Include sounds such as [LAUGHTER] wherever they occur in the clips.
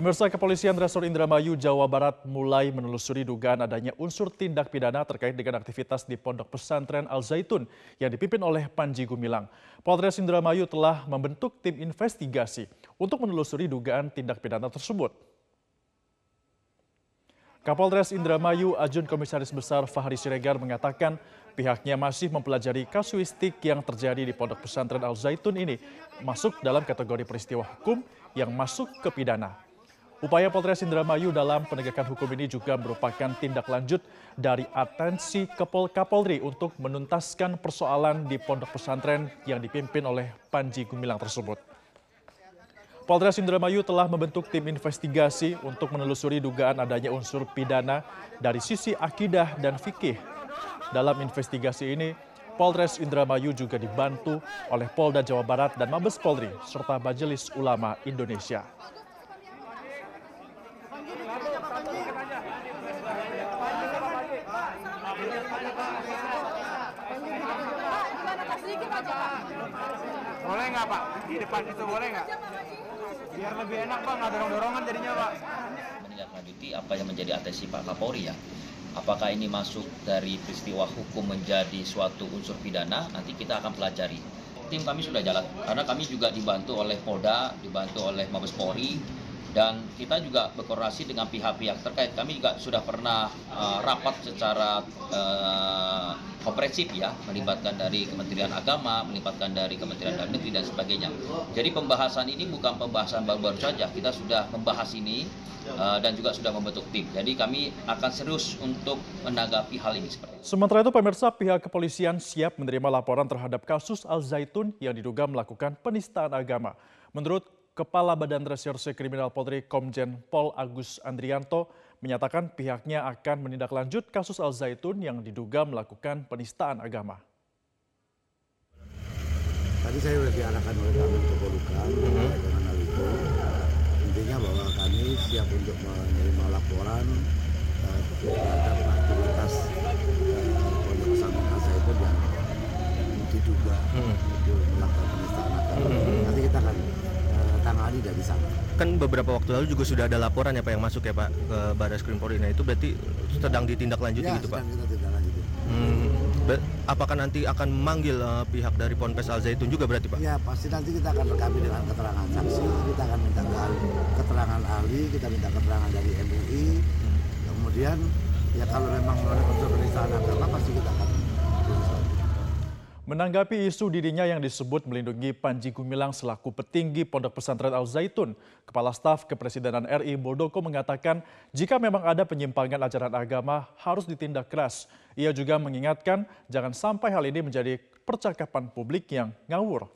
Pemirsa Kepolisian Resor Indramayu, Jawa Barat mulai menelusuri dugaan adanya unsur tindak pidana terkait dengan aktivitas di Pondok Pesantren Al Zaitun yang dipimpin oleh Panji Gumilang. Polres Indramayu telah membentuk tim investigasi untuk menelusuri dugaan tindak pidana tersebut. Kapolres Indramayu Ajun Komisaris Besar Fahri Siregar mengatakan pihaknya masih mempelajari kasuistik yang terjadi di Pondok Pesantren Al Zaitun ini masuk dalam kategori peristiwa hukum yang masuk ke pidana. Upaya Polres Indramayu dalam penegakan hukum ini juga merupakan tindak lanjut dari atensi Kepol Kapolri untuk menuntaskan persoalan di pondok pesantren yang dipimpin oleh Panji Gumilang tersebut. Polres Indramayu telah membentuk tim investigasi untuk menelusuri dugaan adanya unsur pidana dari sisi akidah dan fikih. Dalam investigasi ini, Polres Indramayu juga dibantu oleh Polda Jawa Barat dan Mabes Polri serta Majelis Ulama Indonesia. Boleh nggak Pak? Di depan itu boleh nggak? Biar lebih enak Pak, nggak dorong-dorongan jadinya Pak. menindaklanjuti apa yang menjadi atensi Pak Kapolri ya. Apakah ini masuk dari peristiwa hukum menjadi suatu unsur pidana, nanti kita akan pelajari. Tim kami sudah jalan, karena kami juga dibantu oleh Polda, dibantu oleh Mabes Polri, dan kita juga berkoordinasi dengan pihak-pihak terkait. Kami juga sudah pernah uh, rapat secara uh, komprehensif ya, melibatkan dari Kementerian Agama, melibatkan dari Kementerian Dalam Negeri dan sebagainya. Jadi pembahasan ini bukan pembahasan baru-baru saja, kita sudah membahas ini uh, dan juga sudah membentuk tim. Jadi kami akan serius untuk menanggapi hal ini seperti itu. Sementara itu pemirsa pihak kepolisian siap menerima laporan terhadap kasus Al Zaitun yang diduga melakukan penistaan agama. Menurut Kepala Badan Reserse Kriminal Polri Komjen Pol Agus Andrianto menyatakan pihaknya akan menindaklanjut kasus Al Zaitun yang diduga melakukan penistaan agama. Tadi saya sudah diarahkan oleh kami ke Polukam dengan hal itu. Intinya bahwa kami siap untuk menerima laporan eh, terhadap aktivitas kan beberapa waktu lalu juga sudah ada laporan ya Pak yang masuk ya Pak ke Baris Krim Polri. Nah itu berarti sedang ditindaklanjuti Ya, gitu Pak. kita. Hmm. Apakah nanti akan memanggil eh, pihak dari Ponpes Al Zaitun juga berarti Pak? Ya pasti nanti kita akan rekami dengan keterangan saksi, kita akan minta keterangan ahli, kita minta keterangan dari MUI. Kemudian ya kalau memang ada unsur penistaan agama pasti kita akan. Menanggapi isu dirinya yang disebut melindungi Panji Gumilang selaku petinggi Pondok Pesantren Al Zaitun, Kepala Staf Kepresidenan RI Muldoko mengatakan jika memang ada penyimpangan ajaran agama harus ditindak keras. Ia juga mengingatkan jangan sampai hal ini menjadi percakapan publik yang ngawur.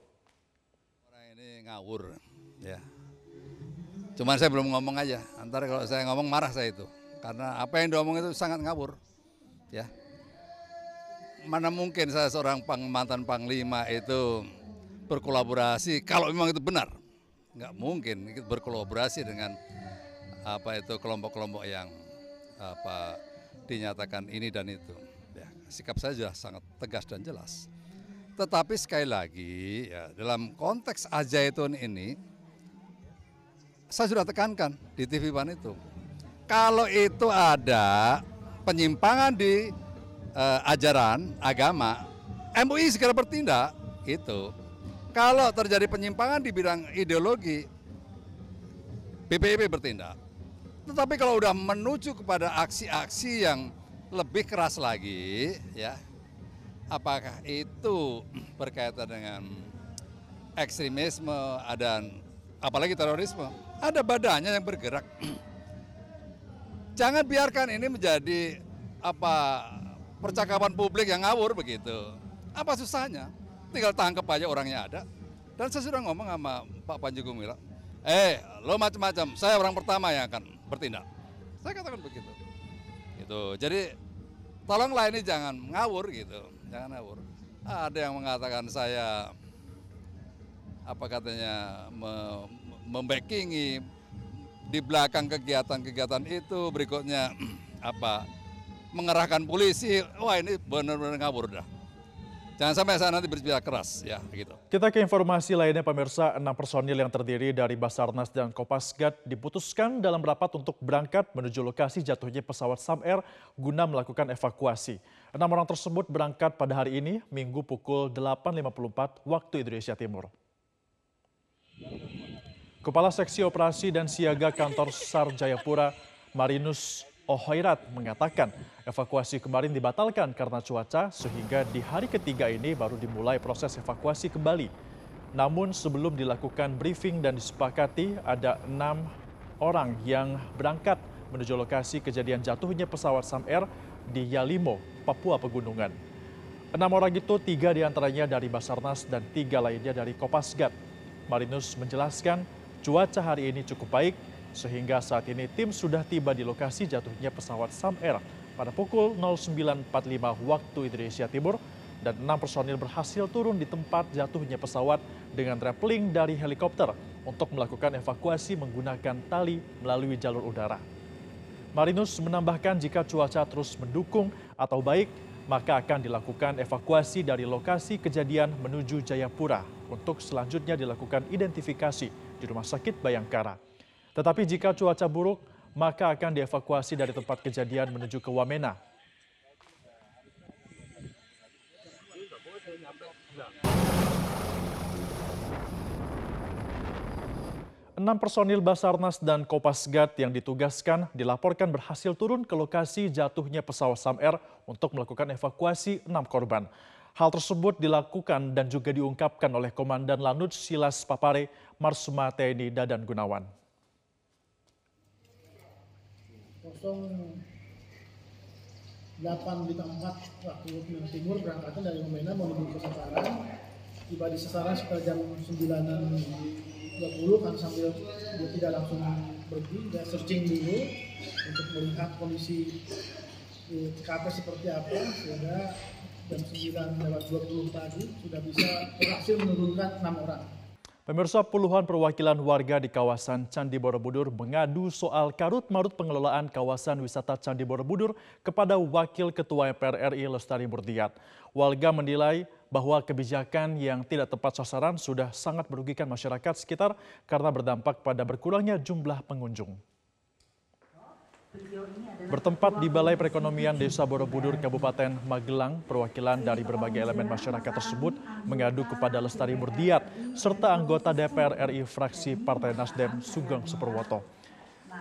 Orang ini ngawur, ya. Cuman saya belum ngomong aja. Antar kalau saya ngomong marah saya itu, karena apa yang diomong itu sangat ngawur, ya. Mana mungkin saya seorang pang, mantan panglima itu berkolaborasi kalau memang itu benar, nggak mungkin berkolaborasi dengan apa itu kelompok-kelompok yang apa dinyatakan ini dan itu. Ya, sikap saya sudah sangat tegas dan jelas. Tetapi sekali lagi ya dalam konteks Ajaitun ini saya sudah tekankan di TV Pan itu. Kalau itu ada penyimpangan di eh, ajaran agama, MUI segera bertindak itu. Kalau terjadi penyimpangan di bidang ideologi, BPIP bertindak. Tetapi kalau udah menuju kepada aksi-aksi yang lebih keras lagi, ya, apakah itu berkaitan dengan ekstremisme dan apalagi terorisme? Ada badannya yang bergerak. [CLEARS THROAT] Jangan biarkan ini menjadi apa percakapan publik yang ngawur begitu. Apa susahnya? Tinggal tangkap aja orangnya ada. Dan saya sudah ngomong sama Pak Panji Gumilang, eh lo macam-macam, saya orang pertama yang akan bertindak. Saya katakan begitu. Gitu. Jadi tolonglah ini jangan ngawur gitu, jangan ngawur. Ada yang mengatakan saya apa katanya me- membackingi di belakang kegiatan-kegiatan itu berikutnya [CLEARS THROAT] apa mengerahkan polisi wah ini benar-benar ngawur dah Jangan sampai saya nanti berbicara keras, ya gitu. Kita ke informasi lainnya pemirsa, enam personil yang terdiri dari Basarnas dan Kopasgat diputuskan dalam rapat untuk berangkat menuju lokasi jatuhnya pesawat Sam Air guna melakukan evakuasi. Enam orang tersebut berangkat pada hari ini, Minggu pukul 8.54 waktu Indonesia Timur. Kepala Seksi Operasi dan Siaga Kantor SAR Jayapura, Marinus Ohoirat mengatakan evakuasi kemarin dibatalkan karena cuaca sehingga di hari ketiga ini baru dimulai proses evakuasi kembali. Namun sebelum dilakukan briefing dan disepakati ada enam orang yang berangkat menuju lokasi kejadian jatuhnya pesawat Sam Air di Yalimo, Papua Pegunungan. Enam orang itu tiga di antaranya dari Basarnas dan tiga lainnya dari Kopasgat. Marinus menjelaskan cuaca hari ini cukup baik sehingga saat ini tim sudah tiba di lokasi jatuhnya pesawat Sam Air pada pukul 09.45 waktu Indonesia Timur dan enam personil berhasil turun di tempat jatuhnya pesawat dengan rappelling dari helikopter untuk melakukan evakuasi menggunakan tali melalui jalur udara. Marinus menambahkan jika cuaca terus mendukung atau baik, maka akan dilakukan evakuasi dari lokasi kejadian menuju Jayapura untuk selanjutnya dilakukan identifikasi di Rumah Sakit Bayangkara. Tetapi jika cuaca buruk, maka akan dievakuasi dari tempat kejadian menuju ke Wamena. Enam personil Basarnas dan Kopasgat yang ditugaskan dilaporkan berhasil turun ke lokasi jatuhnya pesawat Sam Air untuk melakukan evakuasi enam korban. Hal tersebut dilakukan dan juga diungkapkan oleh Komandan Lanut Silas Papare, Marsuma TNI Dadan Gunawan. 08 bintang 4 waktu Indonesia Timur berangkatnya dari Wamena menuju ke Sasaran tiba di Sasaran sekitar jam 9.20 kan sambil dia tidak langsung pergi dia searching dulu untuk melihat kondisi di TKP seperti apa sehingga jam 9.20 tadi sudah bisa berhasil menurunkan enam orang Pemirsa puluhan perwakilan warga di kawasan Candi Borobudur mengadu soal karut-marut pengelolaan kawasan wisata Candi Borobudur kepada Wakil Ketua MPR RI Lestari Murdiat. Warga menilai bahwa kebijakan yang tidak tepat sasaran sudah sangat merugikan masyarakat sekitar karena berdampak pada berkurangnya jumlah pengunjung. Bertempat di Balai Perekonomian Desa Borobudur, Kabupaten Magelang, perwakilan dari berbagai elemen masyarakat tersebut mengadu kepada Lestari Murdiat serta anggota DPR RI fraksi Partai Nasdem Sugeng Superwoto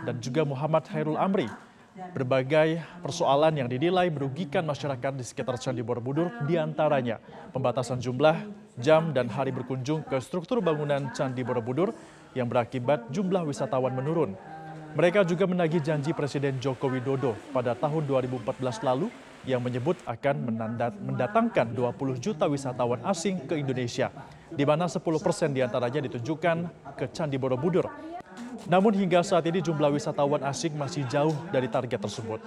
dan juga Muhammad Hairul Amri. Berbagai persoalan yang dinilai merugikan masyarakat di sekitar Candi Borobudur di antaranya pembatasan jumlah, jam, dan hari berkunjung ke struktur bangunan Candi Borobudur yang berakibat jumlah wisatawan menurun. Mereka juga menagih janji Presiden Joko Widodo pada tahun 2014 lalu yang menyebut akan menandat, mendatangkan 20 juta wisatawan asing ke Indonesia, di mana 10 persen di antaranya ditunjukkan ke Candi Borobudur. Namun hingga saat ini jumlah wisatawan asing masih jauh dari target tersebut.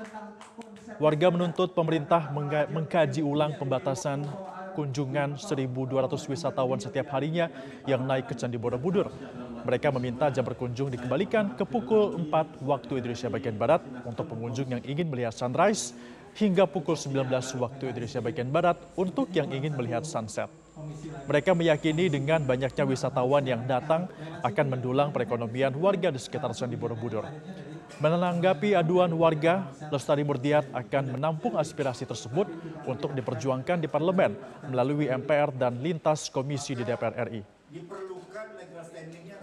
Warga menuntut pemerintah mengkaji ulang pembatasan kunjungan 1.200 wisatawan setiap harinya yang naik ke Candi Borobudur mereka meminta jam berkunjung dikembalikan ke pukul 4 waktu Indonesia bagian Barat untuk pengunjung yang ingin melihat sunrise hingga pukul 19 waktu Indonesia bagian Barat untuk yang ingin melihat sunset. Mereka meyakini dengan banyaknya wisatawan yang datang akan mendulang perekonomian warga di sekitar Candi Borobudur. Menanggapi aduan warga, Lestari Murdiat akan menampung aspirasi tersebut untuk diperjuangkan di parlemen melalui MPR dan lintas komisi di DPR RI. Standingnya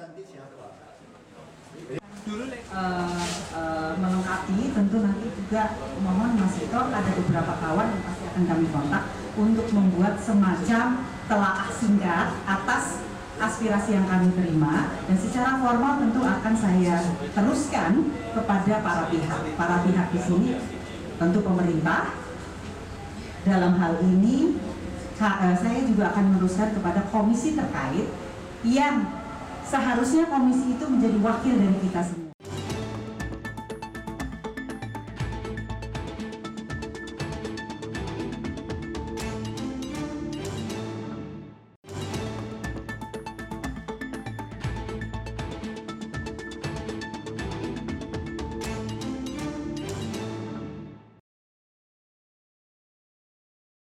uh, uh, melengkapi tentu nanti juga mohon Mas Ito ada beberapa kawan yang pasti akan kami kontak untuk membuat semacam telaah singkat atas aspirasi yang kami terima. Dan secara formal tentu akan saya teruskan kepada para pihak. Para pihak di sini tentu pemerintah. Dalam hal ini eh, saya juga akan meneruskan kepada komisi terkait yang seharusnya komisi itu menjadi wakil dari kita semua.